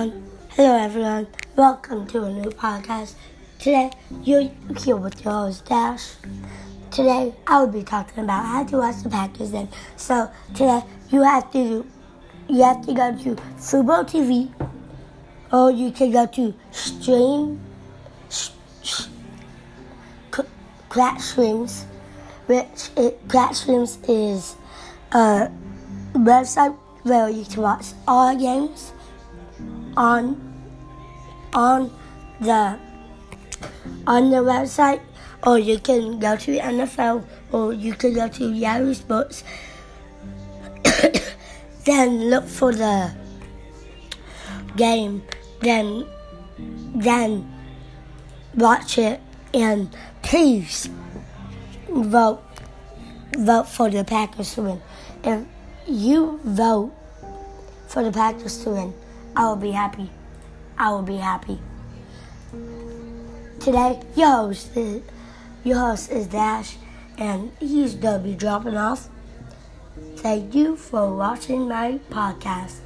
Hello, everyone. Welcome to a new podcast. Today, you're here with your host, Dash. Today, I will be talking about how to watch the Packers. Then, so today, you have to you have to go to Fubo TV, or you can go to Stream Classrooms, which it, Classrooms is a website where you can watch all games on on the on the website, or you can go to NFL, or you can go to Yahoo Sports. then look for the game. Then then watch it, and please vote vote for the Packers to win. If you vote for the Packers to win, I will be happy. I will be happy. Today, your host is, your host is Dash, and he's gonna be dropping off. Thank you for watching my podcast.